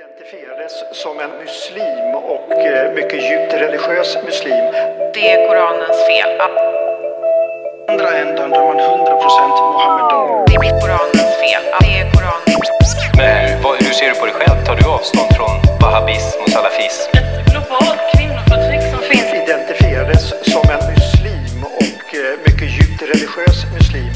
identifierades som en muslim och eh, mycket djupt religiös muslim. Det är Koranens fel. andra ändan där man 100% Mohammedan. Det är Koranens fel. Det är Koranens Men hur, vad, hur ser du på dig själv? Tar du avstånd från wahhabism och salafism? ett globalt kvinnoförtryck som finns Identifierades som en muslim och eh, mycket djupt religiös muslim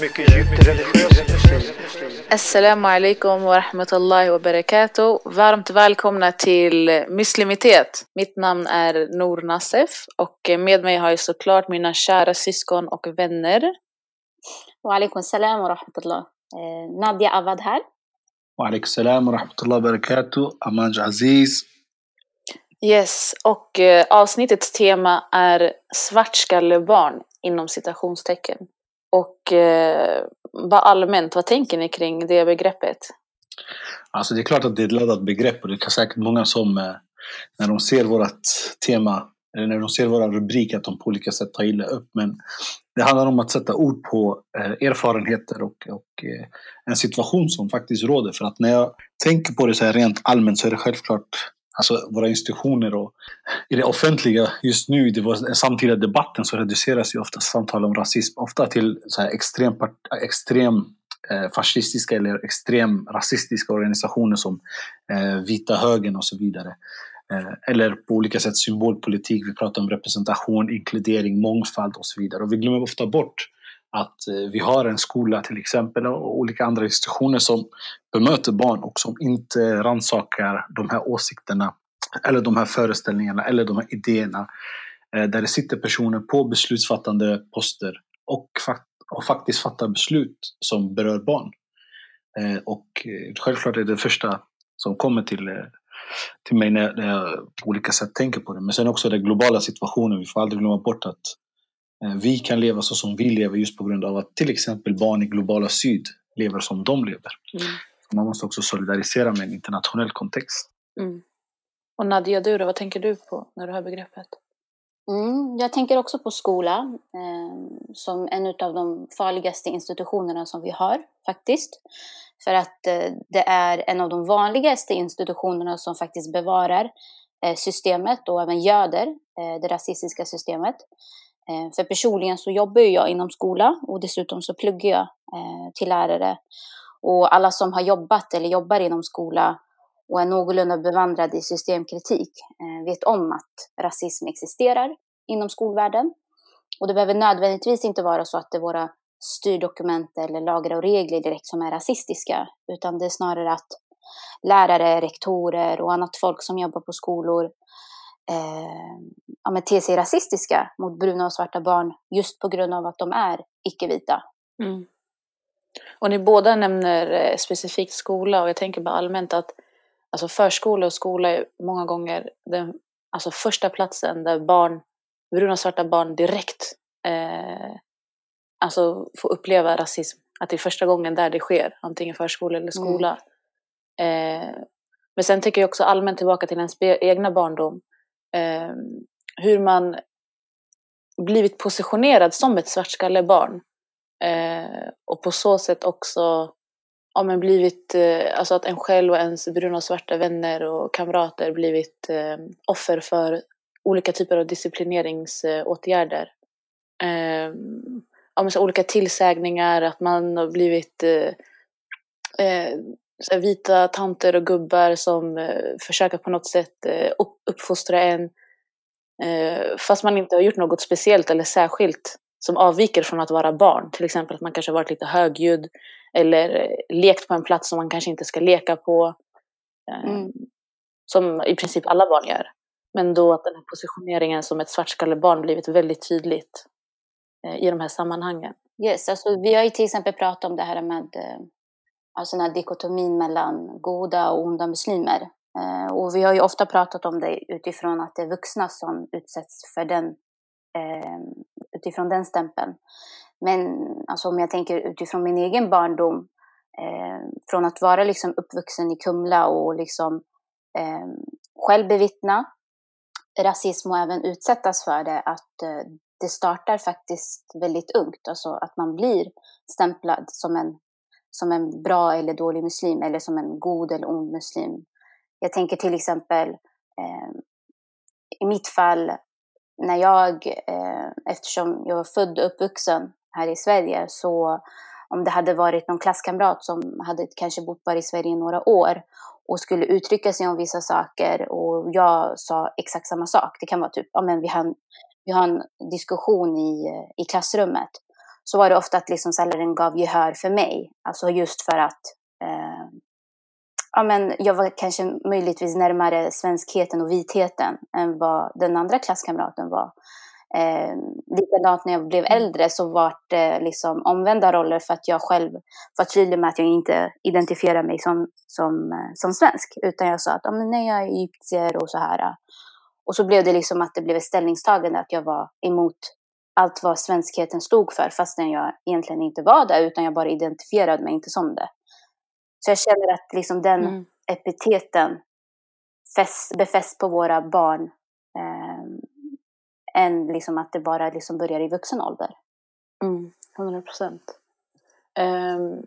mycket, djupt religiösa muslimer. Assalamu alaikum wa rahmatullahi wa barakatuh. Varmt välkomna till Muslimitet. Mitt namn är Nour Nassef och med mig har jag såklart mina kära syskon och vänner. Wa alaikum salam wa rahmatullah. Eh, Nadia Awad här. Wa alaikum salam wa rahmatullah wa barakatuh. Amanj Aziz. Yes, och eh, avsnittets tema är svartskallebarn inom citationstecken. Och eh, bara allmänt, vad tänker ni kring det begreppet? Alltså det är klart att det är ett laddat begrepp och det kan säkert många som eh, när de ser vårt tema eller när de ser våra rubriker att de på olika sätt tar illa upp. Men det handlar om att sätta ord på eh, erfarenheter och, och eh, en situation som faktiskt råder. För att när jag tänker på det så här rent allmänt så är det självklart Alltså våra institutioner och i det offentliga just nu, i den samtida debatten så reduceras ju ofta samtal om rasism ofta till så här extrem, extrem eh, fascistiska eller extrem rasistiska organisationer som eh, Vita högern och så vidare. Eh, eller på olika sätt symbolpolitik, vi pratar om representation, inkludering, mångfald och så vidare. Och vi glömmer ofta bort att eh, vi har en skola till exempel och olika andra institutioner som bemöter barn och som inte rannsakar de här åsikterna eller de här föreställningarna eller de här idéerna eh, där det sitter personer på beslutsfattande poster och, och faktiskt fattar beslut som berör barn. Eh, och självklart är det det första som kommer till, till mig när jag, på olika sätt tänker på det. Men sen också den globala situationen. Vi får aldrig glömma bort att vi kan leva så som vi lever just på grund av att till exempel barn i globala syd lever som de lever. Mm. Man måste också solidarisera med en internationell kontext. Mm. Och Nadia, du då, vad tänker du på när du hör begreppet? Mm, jag tänker också på skola eh, som en av de farligaste institutionerna som vi har faktiskt. För att eh, det är en av de vanligaste institutionerna som faktiskt bevarar eh, systemet och även göder eh, det rasistiska systemet. Eh, för personligen så jobbar jag inom skola och dessutom så pluggar jag eh, till lärare. Och alla som har jobbat eller jobbar inom skola och är någorlunda bevandrade i systemkritik eh, vet om att rasism existerar inom skolvärlden. Och det behöver nödvändigtvis inte vara så att det är våra styrdokument eller lagar och regler direkt som är rasistiska, utan det är snarare att lärare, rektorer och annat folk som jobbar på skolor eh, ja, men ter sig rasistiska mot bruna och svarta barn just på grund av att de är icke-vita. Mm. Och ni båda nämner eh, specifikt skola och jag tänker bara allmänt att alltså förskola och skola är många gånger den alltså första platsen där barn, bruna och svarta barn direkt eh, alltså får uppleva rasism. Att det är första gången där det sker, antingen förskola eller skola. Eh, men sen tänker jag också allmänt tillbaka till ens egna barndom. Eh, hur man blivit positionerad som ett svartskallebarn. Eh, och på så sätt också ja, men blivit, eh, alltså att en själv och ens bruna och svarta vänner och kamrater blivit eh, offer för olika typer av disciplineringsåtgärder. Eh, ja, men så olika tillsägningar, att man har blivit eh, eh, så vita tanter och gubbar som eh, försöker på något sätt eh, upp, uppfostra en eh, fast man inte har gjort något speciellt eller särskilt som avviker från att vara barn. Till exempel att man kanske har varit lite högljudd eller eh, lekt på en plats som man kanske inte ska leka på. Eh, Mm. Som i princip alla barn gör. Men då att den här positioneringen som ett svartskallebarn blivit väldigt tydligt eh, i de här sammanhangen. Yes, alltså vi har ju till exempel pratat om det här med alltså den här dikotomin mellan goda och onda muslimer. Eh, och vi har ju ofta pratat om det utifrån att det är vuxna som utsätts för den, eh, utifrån den stämpeln. Men alltså, om jag tänker utifrån min egen barndom, eh, från att vara liksom uppvuxen i Kumla och liksom eh, själv bevittna rasism och även utsättas för det, att eh, det startar faktiskt väldigt ungt. Alltså att man blir stämplad som en, som en bra eller dålig muslim eller som en god eller ond muslim. jag tänker till exempel eh, i mitt fall när jag, eh, eftersom jag var född och uppvuxen här i Sverige, så om det hade varit någon klasskamrat som hade kanske bott bara i Sverige i några år och skulle uttrycka sig om vissa saker och jag sa exakt samma sak. Det kan vara typ, ja men vi har en, vi har en diskussion i, eh, i klassrummet. Så var det ofta att liksom läraren gav gehör för mig. Alltså just för att eh, ja, men jag var kanske möjligtvis närmare svenskheten och vitheten än vad den andra klasskamraten var. Eh, likadant när jag blev Mm. äldre så var det liksom omvända roller för att jag själv var tydlig med att jag inte identifierar mig som, som, eh, som svensk. Utan jag sa att ja, men nej, jag är egyptier och så här. Och så blev det liksom att det blev ett ställningstagande att jag var emot allt vad svenskheten stod för fastän jag egentligen inte var det utan jag bara identifierade mig inte som det. Så jag känner att liksom den Mm. epiteten fäst, befäst på våra barn eh, än liksom att det bara liksom börjar i vuxen ålder. Mm, 100 procent. Ehm,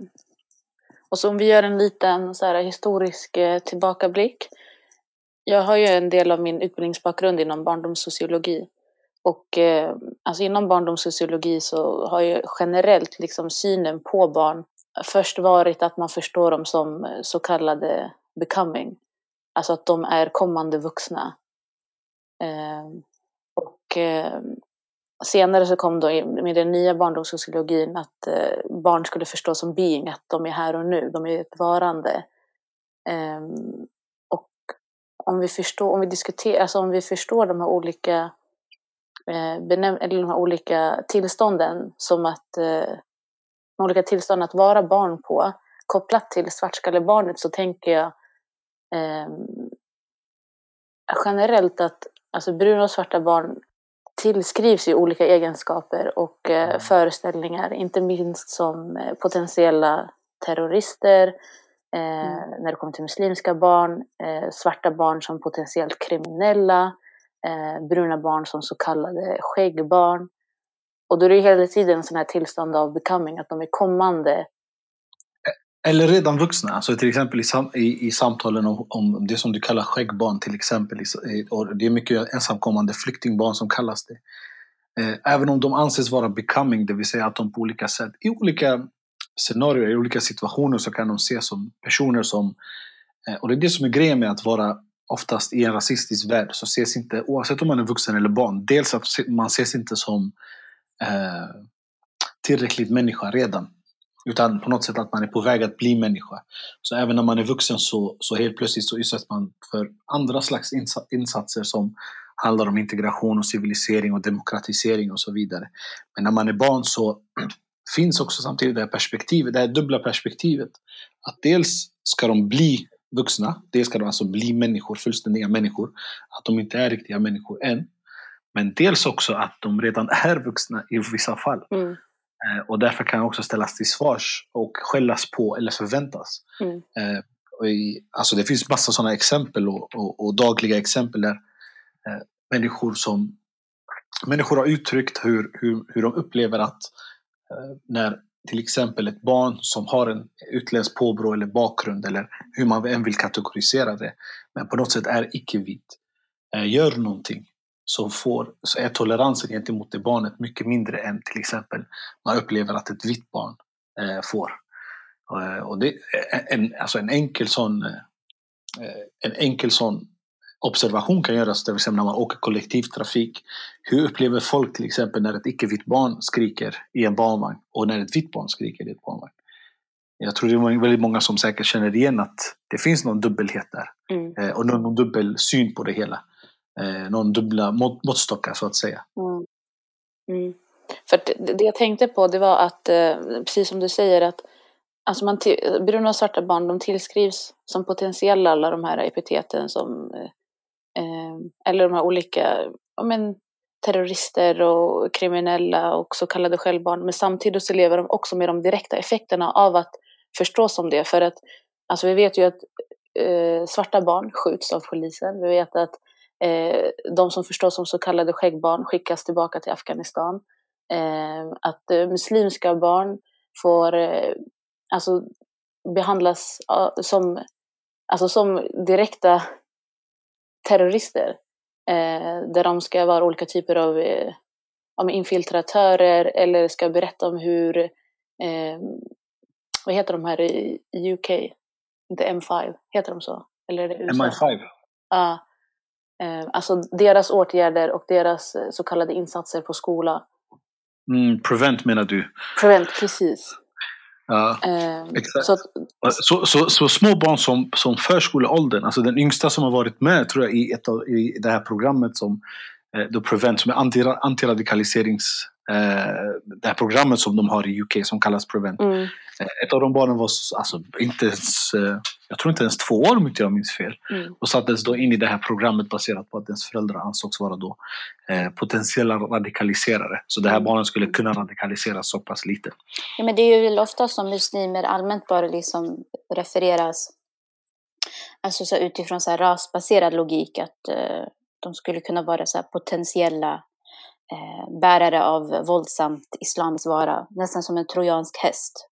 och så om vi gör en liten så här, historisk eh, tillbakablick. Jag har ju en del av min utbildningsbakgrund inom barndomssociologi. Och eh, alltså inom barndomssociologi så har ju generellt liksom synen på barn först varit att man förstår dem som eh, så kallade becoming. Alltså att de är kommande vuxna. Eh, och eh, senare så kom då med den nya barndomssociologin att eh, barn skulle förstås som being, att de är här och nu, de är ett varande. Ehm, och om vi förstår, om vi diskuterar, alltså om vi förstår de här olika eh, benäm- eller de här olika tillstånden som att eh, de olika tillstånden att vara barn på kopplat till svartskallebarnet så tänker jag ehm, generellt att alltså bruna och svarta barn tillskrivs ju olika egenskaper och eh, föreställningar, inte minst som eh, potentiella terrorister, eh, när det kommer till muslimska barn, eh, svarta barn som potentiellt kriminella, eh, bruna barn som så kallade skäggbarn. Och då är det hela tiden en sån här tillstånd av becoming, att de är kommande. Eh, eller redan vuxna. Alltså till exempel i, sam, i, i samtalen om, om det som du kallar skäggbarn till exempel. Och det är mycket ensamkommande flyktingbarn som kallas det. Eh, Även om de anses vara becoming, det vill säga att de på olika sätt, i olika scenarier, i olika situationer så kan de ses som personer som... eh, Och det är det som är grejen med att vara oftast i en rasistisk värld så ses inte, oavsett om man är vuxen eller barn, dels att man ses inte som eh, tillräckligt människa redan. Utan på något sätt att man är på väg att bli människa. Så även när man är vuxen så, så helt plötsligt så utsätts man för andra slags insatser som handlar om integration och civilisering och demokratisering och så vidare. Men när man är barn så finns också samtidigt det här perspektivet, det här dubbla perspektivet. Att dels ska de bli vuxna, dels ska de alltså bli människor, fullständiga människor. Att de inte är riktiga människor än. Men dels också att de redan är vuxna i vissa fall. Mm. Eh, Och därför kan också ställas till svars och skällas på eller förväntas. Mm. Eh, alltså det finns massa sådana exempel och, och, och dagliga exempel där eh, människor som människor har uttryckt hur, hur, hur de upplever att när till exempel ett barn som har en utländsk påbrå eller bakgrund eller hur man än vill kategorisera det, men på något sätt är icke-vit, eh, gör någonting så, får, så är toleransen gentemot det barnet mycket mindre än till exempel man upplever att ett vitt barn eh, får. Och eh, det, är en, alltså en enkel sån eh, en enkel sån observation kan göras, det vill säga när man åker kollektivtrafik. Hur upplever folk till exempel när ett icke-vitt barn skriker i en barnvagn och när ett vitt barn skriker i ett barnvagn? Jag tror det är väldigt många som säkert känner igen att det finns någon dubbelhet där. Mm. Eh, och någon, dubbel syn på det hela. Eh, någon dubbla mått, måttstockar så att säga. Mm. Mm. För det, det jag tänkte på det var att, eh, precis som du säger, att alltså man till, bruna och svarta barn de tillskrivs som potentiella alla de här epiteten som, Ehm, eller de här olika, ja men terrorister och kriminella och så kallade självbarn. Men samtidigt så lever de också med de direkta effekterna av att förstås som det. För att, alltså vi vet ju att eh, svarta barn skjuts av polisen. Vi vet att eh, de som förstås som så kallade skäggbarn skickas tillbaka till Afghanistan. Eh, att eh, muslimska barn får eh, alltså behandlas som alltså som direkta terrorister. Eh, där de ska vara olika typer av eh, infiltratörer eller ska berätta om hur, eh, vad heter de här i UK? Inte M5, heter de så? Eller är det USA? MI5. Ja. Eh, alltså deras åtgärder och deras eh, så kallade insatser på skola. Mm, prevent menar du? Prevent, precis. Ja. Eh, Exakt. så att, Så, så, så små barn som, som förskoleåldern, alltså den yngsta som har varit med tror jag i, ett av, i det här programmet som eh, då Prevent, som är anti, antiradikaliserings... Eh, det här programmet som de har i UK som kallas Prevent. mm, Eh, Ett av de barnen var så- alltså, inte ens, eh, jag tror inte ens två år om inte jag minns fel. mm. Och sattes då in i det här programmet baserat på att ens föräldrar ansågs vara då eh, potentiella radikaliserare. Så det här barnen skulle kunna radikaliseras så pass lite. Ja, men det är ju ofta som muslimer allmänt bara liksom refereras alltså så utifrån så här rasbaserad logik att eh, de skulle kunna vara så här potentiella eh, bärare av våldsamt islamsvara. vara, nästan som en trojansk häst.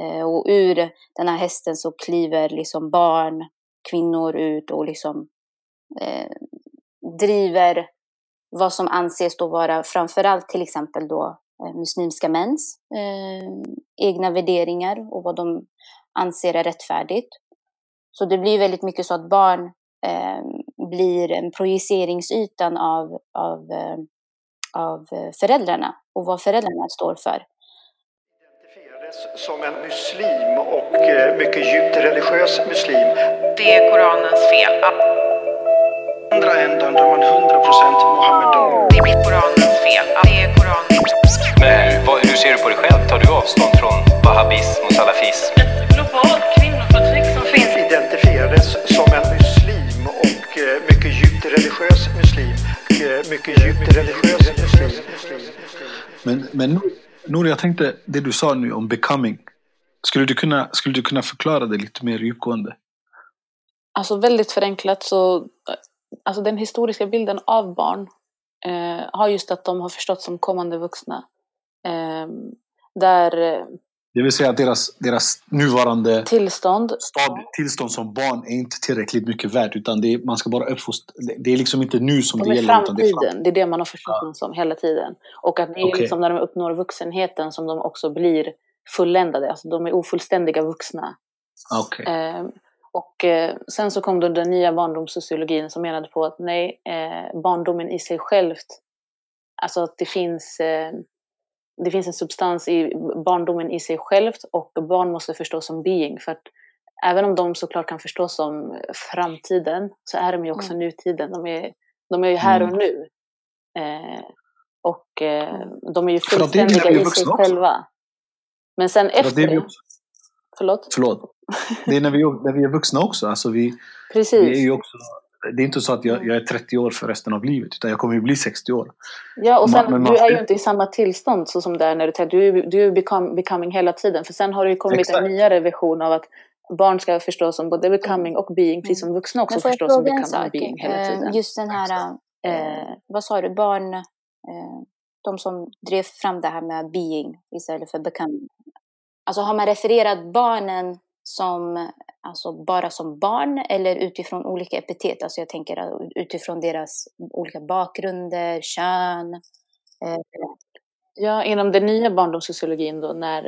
Eh, och ur den här hästen så kliver liksom barn, kvinnor ut och liksom eh, driver vad som anses då vara framförallt till exempel då eh, muslimska mäns eh, egna värderingar och vad de anser är rättfärdigt. Så det blir väldigt mycket så att barn blir en projiceringsytan av, av, eh, av föräldrarna och vad föräldrarna står för. identifierades som en muslim och eh, mycket djupt religiös muslim. Det är Koranens fel. andra ändan då är man 100% Mohammedan. Det är Koranens fel. Det är Koranens Men hur, vad, hur ser du på dig själv? Tar du avstånd från wahhabism och salafism? Ett globalt kvinnoförtryck Men, Nour- Nour, jag tänkte det du sa nu om becoming. Skulle du kunna, skulle du kunna förklara det lite mer djupgående? Alltså väldigt förenklat så, alltså den historiska bilden av barn eh, har just att de har förstått som kommande vuxna. Eh, där eh, det vill säga att deras, deras nuvarande tillstånd, stad, tillstånd som barn är inte tillräckligt mycket värt. Utan det är, man ska bara uppfostra. Det, är liksom inte nu som de det är gäller. Utan det är framtiden, det är det man har förstått dem som hela tiden. Och att det är Okej. liksom när de uppnår vuxenheten som de också blir fulländade, alltså de är ofullständiga vuxna. Okej. Eh, och eh, sen så kom då den nya barndomssociologin som menade på att nej, eh, barndomen i sig självt, alltså att det finns, eh, det finns en substans i barndomen i sig självt och barn måste förstås som being. För att även om de såklart kan förstås som framtiden så är de ju också nutiden. De är, de är ju här och Mm. nu. Eh, och eh, de är ju fullständiga är i sig också. själva. Men sen efter det är vi också, förlåt? förlåt. Det är när vi, när vi är vuxna också. Alltså vi, Precis. vi är ju också, det är inte så att jag, jag är 30 år för resten av livet. Utan jag kommer ju bli 60 år. Ja, och Man- sen, men man du är ju inte i samma tillstånd så som det är när du tänker. Du, är- du är become, becoming hela tiden. För sen har det ju kommit Exakt. en nyare version av att barn ska förstå som både becoming och being, precis som vuxna också förstår som becoming och sak? being hela Eh, tiden. Just den här, eh, vad sa du, barn, eh, de som drev fram det här med being istället för becoming. Alltså har man refererat barnen som, alltså bara som barn eller utifrån olika epitet? Alltså jag tänker eh, utifrån deras olika bakgrunder, kön. Eh, Ja, inom den nya barndomssociologin då, när,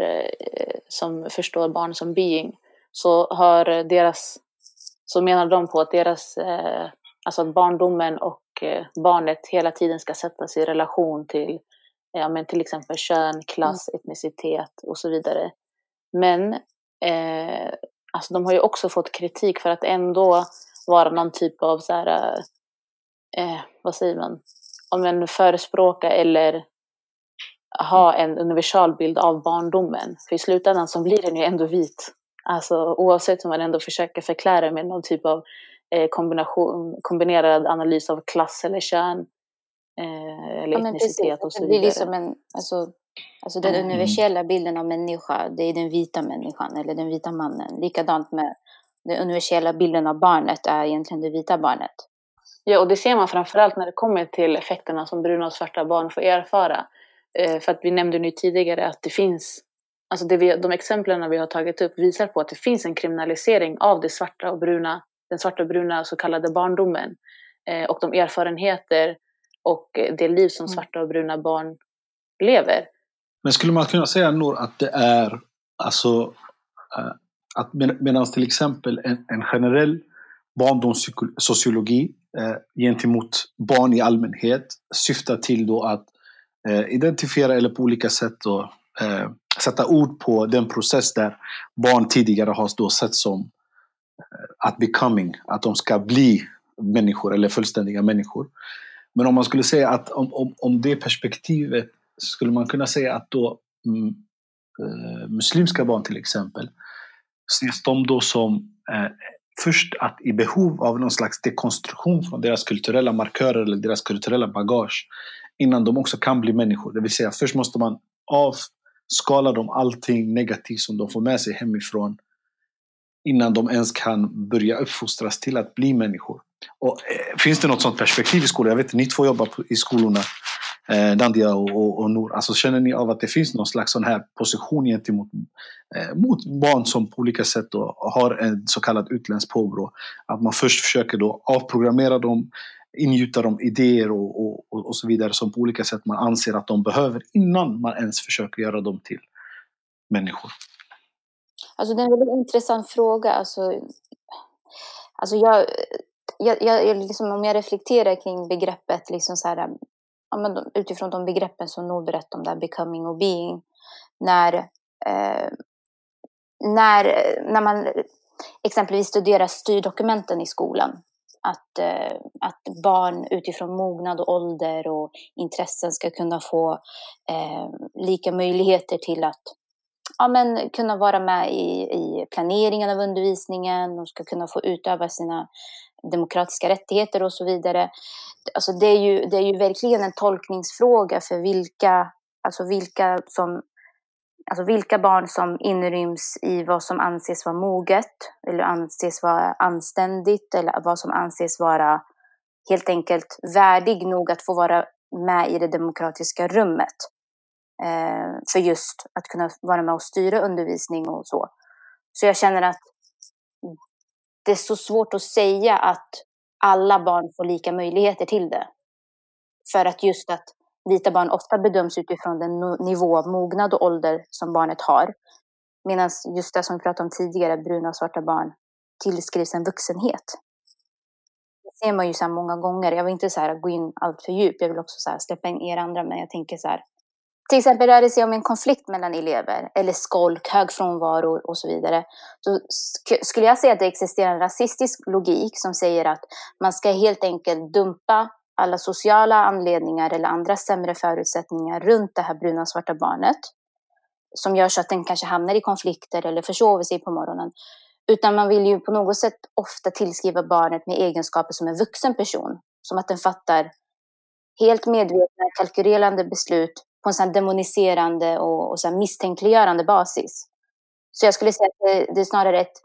eh, som förstår barn som being, så har deras, så menar de på att deras, eh, alltså att barndomen och eh, barnet hela tiden ska sättas i relation till, ja men till exempel kön, klass, etnicitet och så vidare. Men eh, alltså de har ju också fått kritik för att ändå vara någon typ av så här, eh, vad säger man, om en förespråka eller ha en universalbild av barndomen. För i slutändan så blir den ju ändå vit. Alltså oavsett om man ändå försöker förklara med någon typ av eh, kombination, kombinerad analys av klass eller kön. Eh, eller Ja, men precis. etnicitet och så Det vidare. blir liksom en, alltså, alltså den Mm. universella bilden av människa, det är den vita människan eller den vita mannen. Likadant med den universella bilden av barnet är egentligen det vita barnet. Ja, och det ser man framförallt när det kommer till effekterna som bruna och svarta barn får erfara. Eh, för att vi nämnde nu tidigare att det finns, alltså det vi, de exemplen vi har tagit upp visar på att det finns en kriminalisering av det svarta och bruna den svarta och bruna så kallade barndomen eh, och de erfarenheter och det liv som Mm. svarta och bruna barn lever. Men skulle man kunna säga Nour att det är alltså eh, att med, medan till exempel en, en generell barndomssociologi eh, gentemot barn i allmänhet syftar till då att eh, identifiera eller på olika sätt då, eh, sätta ord på den process där barn tidigare har då sett som eh, att becoming, att de ska bli människor eller fullständiga människor. Men om man skulle säga att om, om, om det perspektivet skulle man kunna säga att då mm, eh, muslimska barn till exempel ses de då som eh, först att i behov av någon slags dekonstruktion från deras kulturella markörer eller deras kulturella bagage innan de också kan bli människor. Det vill säga först måste man avskala dem allting negativt som de får med sig hemifrån innan de ens kan börja uppfostras till att bli människor. Och, eh, finns det något sånt perspektiv i skolan? Jag vet ni två jobbar på, i skolorna, eh, Dandia och, och, och Nour. Alltså, känner ni av att det finns någon slags sån här position gentemot eh, mot barn som på olika sätt då har en så kallad utländsk påbrå? Att man först försöker då avprogrammera dem, ingjuta dem idéer och, och, och, och så vidare som på olika sätt man anser att de behöver innan man ens försöker göra dem till människor. Alltså det är en väldigt intressant fråga. Alltså, alltså jag, jag, jag, liksom, om jag reflekterar kring begreppet liksom så här, ja, men utifrån de begreppen som Nour berättade om, där becoming och being. När, eh, när, när man exempelvis studerar styrdokumenten i skolan. Att, eh, att barn utifrån mognad och ålder och intressen ska kunna få eh, lika möjligheter till att ja, men kunna vara med i, i planeringen av undervisningen, de ska kunna få utöva sina demokratiska rättigheter och så vidare. Alltså det, är ju, det är ju verkligen en tolkningsfråga för vilka, alltså vilka, som, alltså vilka barn som inryms i vad som anses vara moget eller anses vara anständigt eller vad som anses vara helt enkelt värdig nog att få vara med i det demokratiska rummet Eh, för just att kunna vara med och styra undervisning och så. Så jag känner att det är så svårt att säga att alla barn får lika möjligheter till det. För att just att vita barn ofta bedöms utifrån den nivå av mognad och ålder som barnet har. Medan just det som vi pratade om tidigare, bruna och svarta barn, tillskrivs en vuxenhet. Det ser man ju så här många gånger. Jag vill inte så här gå in allt för djupt. Jag vill också så här släppa in er andra. Men jag tänker så här. Till exempel rör det sig om en konflikt mellan elever. Eller skolk, hög frånvaro och så vidare. Så sk- skulle jag säga att det existerar en rasistisk logik som säger att man ska helt enkelt dumpa alla sociala anledningar eller andra sämre förutsättningar runt det här bruna och svarta barnet. Som gör så att den kanske hamnar i konflikter eller försover sig på morgonen. Utan man vill ju på något sätt ofta tillskriva barnet med egenskaper som en vuxen person. Som att den fattar helt medvetna, kalkylerande beslut på en sån här demoniserande och, och sån här misstänkliggörande basis. Så jag skulle säga att det, det är snarare ett,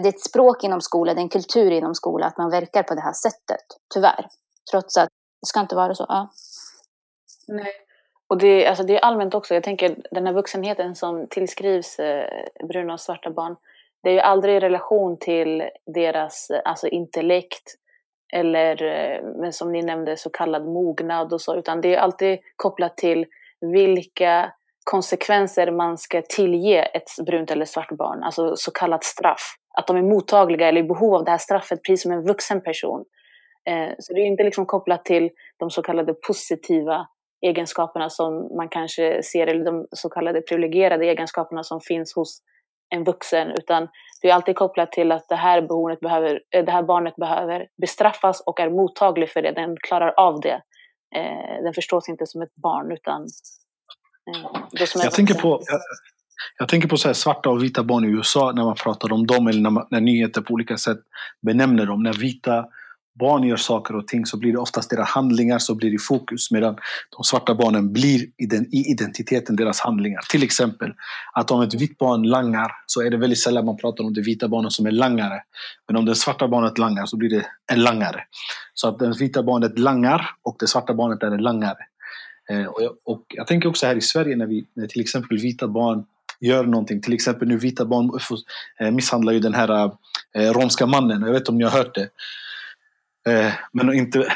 det är ett språk inom skolan, det är en kultur inom skolan att man verkar på det här sättet, tyvärr. Trots att det ska inte vara så. Ja. Nej. Och det, alltså det är allmänt också, jag tänker den här vuxenheten som tillskrivs eh, bruna och svarta barn, det är ju aldrig i relation till deras eh, alltså intellekt eller eh, men som ni nämnde så kallad mognad och så, utan det är alltid kopplat till vilka konsekvenser man ska tillge ett brunt eller svart barn, alltså så kallat straff. Att de är mottagliga eller i behov av det här straffet precis som en vuxen person. Eh, så det är inte liksom kopplat till de så kallade positiva egenskaperna som man kanske ser, eller de så kallade privilegierade egenskaperna som finns hos en vuxen, utan det är alltid kopplat till att det här, behovet behöver, eh, det här barnet behöver bestraffas och är mottaglig för det, den klarar av det. Eh, Den förstås inte som ett barn, utan eh, som Jag tänker på, jag, jag tänker på så här svarta och vita barn i USA när man pratar om dem eller när, man, när nyheter på olika sätt benämner dem. När vita barn gör saker och ting så blir det oftast deras handlingar som blir i fokus medan de svarta barnen blir i, den, i identiteten deras handlingar. Till exempel att om ett vitt barn langar så är det väldigt sällan man pratar om det vita barnet som är langare. Men om det svarta barnet langar så blir det en langare. Så att det vita barnet langar och det svarta barnet är en langare. Eh, och, jag, och jag tänker också här i Sverige när, vi, när till exempel vita barn gör någonting. Till exempel nu vita barn eh, misshandlar ju den här eh, romska mannen. Jag vet inte om ni har hört det. Eh, men inte...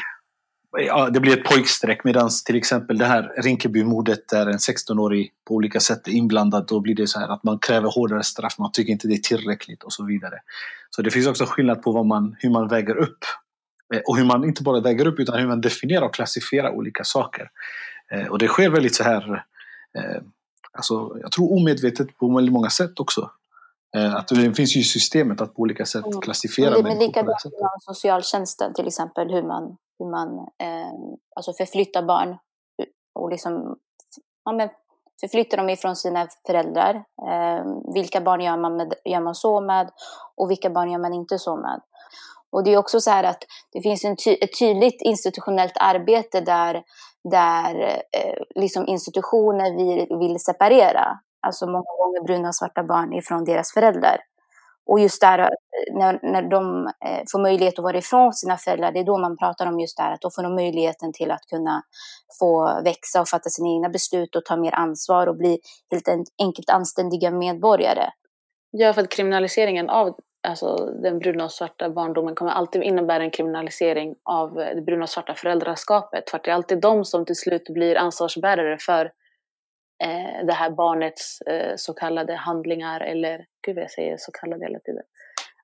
Ja, det blir ett pojkstreck medan till exempel det här Rinkeby-mordet där en 16-årig på olika sätt är inblandad. Då blir det så här att man kräver hårdare straff, man tycker inte det är tillräckligt och så vidare. Så det finns också skillnad på vad man, hur man väger upp. Eh, och hur man inte bara väger upp utan hur man definierar och klassifierar olika saker. Eh, och det sker väldigt så här, eh, alltså, jag tror omedvetet på väldigt många sätt också. Eh, Att det finns ju systemet att på olika sätt Mm. klassifiera Men det är människor likadant inom socialtjänsten till exempel, hur man, hur man eh, alltså förflyttar barn och liksom ja, men förflyttar dem ifrån sina föräldrar. Eh, vilka barn gör man, med, gör man så med och vilka barn gör man inte så med. Och det är också så här att det finns en ty ett tydligt institutionellt arbete där, där eh, liksom institutioner vill, vill separera. Alltså många gånger bruna och svarta barn ifrån deras föräldrar. Och just där, eh, när, när de eh, får möjlighet att vara ifrån sina föräldrar, det är då man pratar om just det här, att då får de möjligheten till att kunna få växa och fatta sina egna beslut och ta mer ansvar och bli helt enkelt anständiga medborgare. Ja, för att kriminaliseringen av alltså, den bruna och svarta barndomen kommer alltid innebära en kriminalisering av det bruna och svarta föräldraskapet. För att det är alltid de som till slut blir ansvarsbärare för eh, det här barnets eh, så kallade handlingar eller, gud vad jag säger så kallade hela tiden.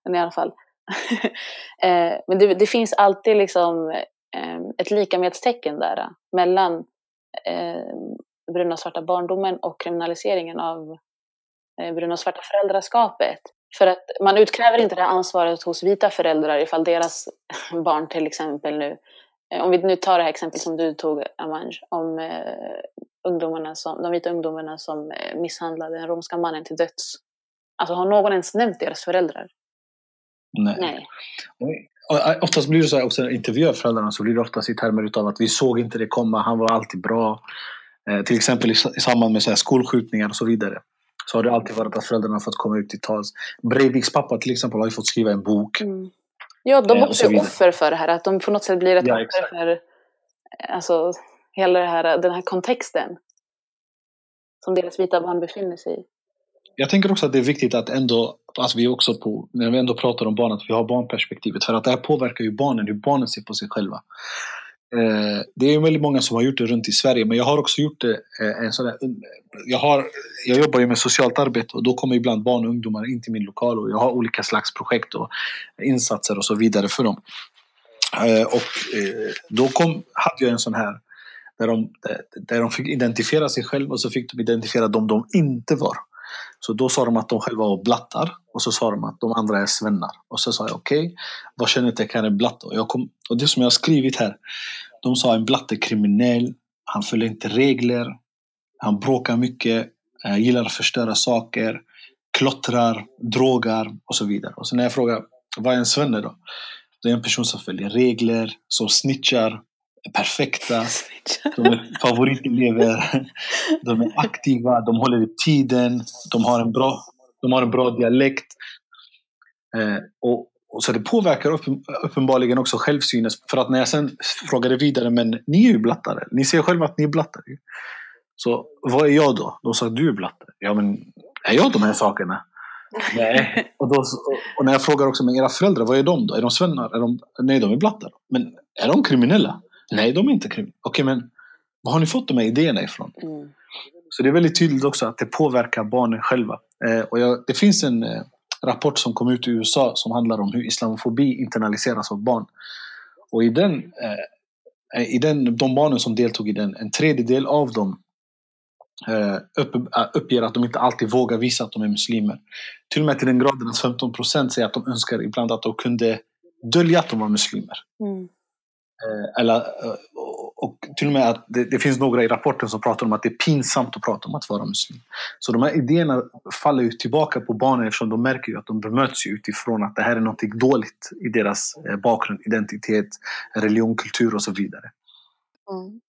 Men i alla fall. eh, men det, det finns alltid liksom eh, ett likamedstecken där eh, mellan eh, bruna och svarta barndomen och kriminaliseringen av eh, bruna och svarta föräldraskapet. För att man utkräver inte det här ansvaret hos vita föräldrar ifall deras barn till exempel nu, eh, om vi nu tar det här exempel som du tog Amanj, om eh, ungdomarna som, de vita ungdomarna som eh, misshandlade den romska mannen till döds. Alltså har någon ens nämnt deras föräldrar? Nej. Nej. Och, Oftast blir det så här också när jag intervjuar föräldrarna så blir det oftast i termer utav att vi såg inte det komma, han var alltid bra. Eh, till exempel i, i samband med så här skolskjutningar och så vidare. Så har det alltid varit att föräldrarna fått komma ut till tals. Breiviks pappa till exempel har ju fått skriva en bok. Mm. Ja, de Eh, också så är offer för det här, att de på något sätt blir ett Ja, offer för eh, alltså, hela det här, den här kontexten som deras vita barn befinner sig i. Jag tänker också att det är viktigt att ändå, att vi också på, när vi ändå pratar om barn, att vi har barnperspektivet. För att det här påverkar ju barnen, hur barnen ser på sig själva. Eh, det är ju väldigt många som har gjort det runt i Sverige, men jag har också gjort det eh, en sån där, jag, har, jag jobbar ju med socialt arbete och då kommer ibland barn och ungdomar in till min lokal och jag har olika slags projekt och insatser och så vidare för dem. Eh, och eh, då kom, hade jag en sån här där de, där, de fick identifiera sig själva och så fick de identifiera dem de inte var. Så då sa de att de själva var blattar och så sa de att de andra är svennar. Och så sa jag okej, vad kännetecknar en blatte? Och, jag kom, och det som jag har skrivit här, de sa en blatte är kriminell, han följer inte regler, han bråkar mycket, eh, gillar att förstöra saker, klottrar, drogar och så vidare. Och så när jag frågar, vad är en svenne då? Det är en person som följer regler, som snitchar, perfekta, de är favoritelever, de är aktiva, de håller i tiden, de har en bra, de har en bra dialekt. Eh, och, och så det påverkar uppen, uppenbarligen också självsynen. För att när jag sen frågade vidare, men ni är ju blattare. Ni ser själva att ni är blattare. Så vad är jag då? De sa du är blattare. Ja men, är jag de här sakerna? Nej. Och, då, och när jag frågar också, men era föräldrar, vad är de då? Är de svennar? Är de, nej, de är blattar. Men är de kriminella? Nej, de är inte kriminella. Okej, men var har ni fått de här idéerna ifrån? Mm. Så det är väldigt tydligt också att det påverkar barnen själva. Eh, och jag, det finns en eh, rapport som kom ut i USA som handlar om hur islamofobi internaliseras av barn. Och i den, eh, i den, de barnen som deltog i den, en tredjedel av dem eh, upp, äh, uppger att de inte alltid vågar visa att de är muslimer. Till och med till den graden att 15 procent säger att de önskar ibland att de kunde dölja att de var muslimer. Mm. Eh, eller, eh, och, till och med att det, det finns några i rapporten som pratar om att det är pinsamt att prata om att vara muslim. Så de här idéerna faller ju tillbaka på barnen eftersom de märker ju att de bemöts utifrån att det här är något dåligt i deras eh, bakgrund, identitet, religion, kultur och så vidare. Mm.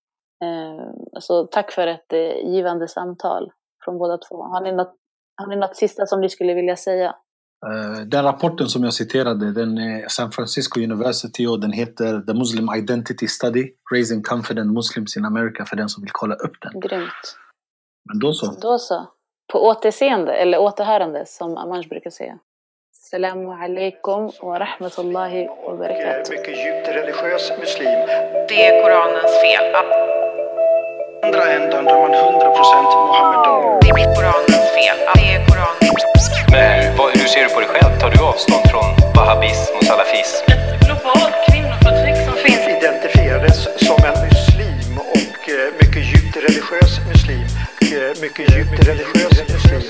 Eh, så tack för ett eh, givande samtal från båda två. Har ni, något, har ni något sista som ni skulle vilja säga? Eh, Den rapporten som jag citerade, den är San Francisco University och den heter The Muslim Identity Study, Raising Confident Muslims in America för den som vill kolla upp den. Grymt. Men då så. Då så. På återseende, eller återhörande som Amanj brukar säga. Assalamu alaikum wa rahmatullahi wa barakatuh. mycket djupt religiös muslim. Det är Koranens fel. Andra änden där man 100% Mohammedan. Det är Koranens fel. Det är Koranens Men hur, vad, hur ser du på dig själv? Tar du avstånd från wahhabism och salafism? Ett globalt kvinnoförtryck som finns Identifierades som en muslim och eh, mycket djupt religiös muslim. Eh, mycket djupt religiös muslim.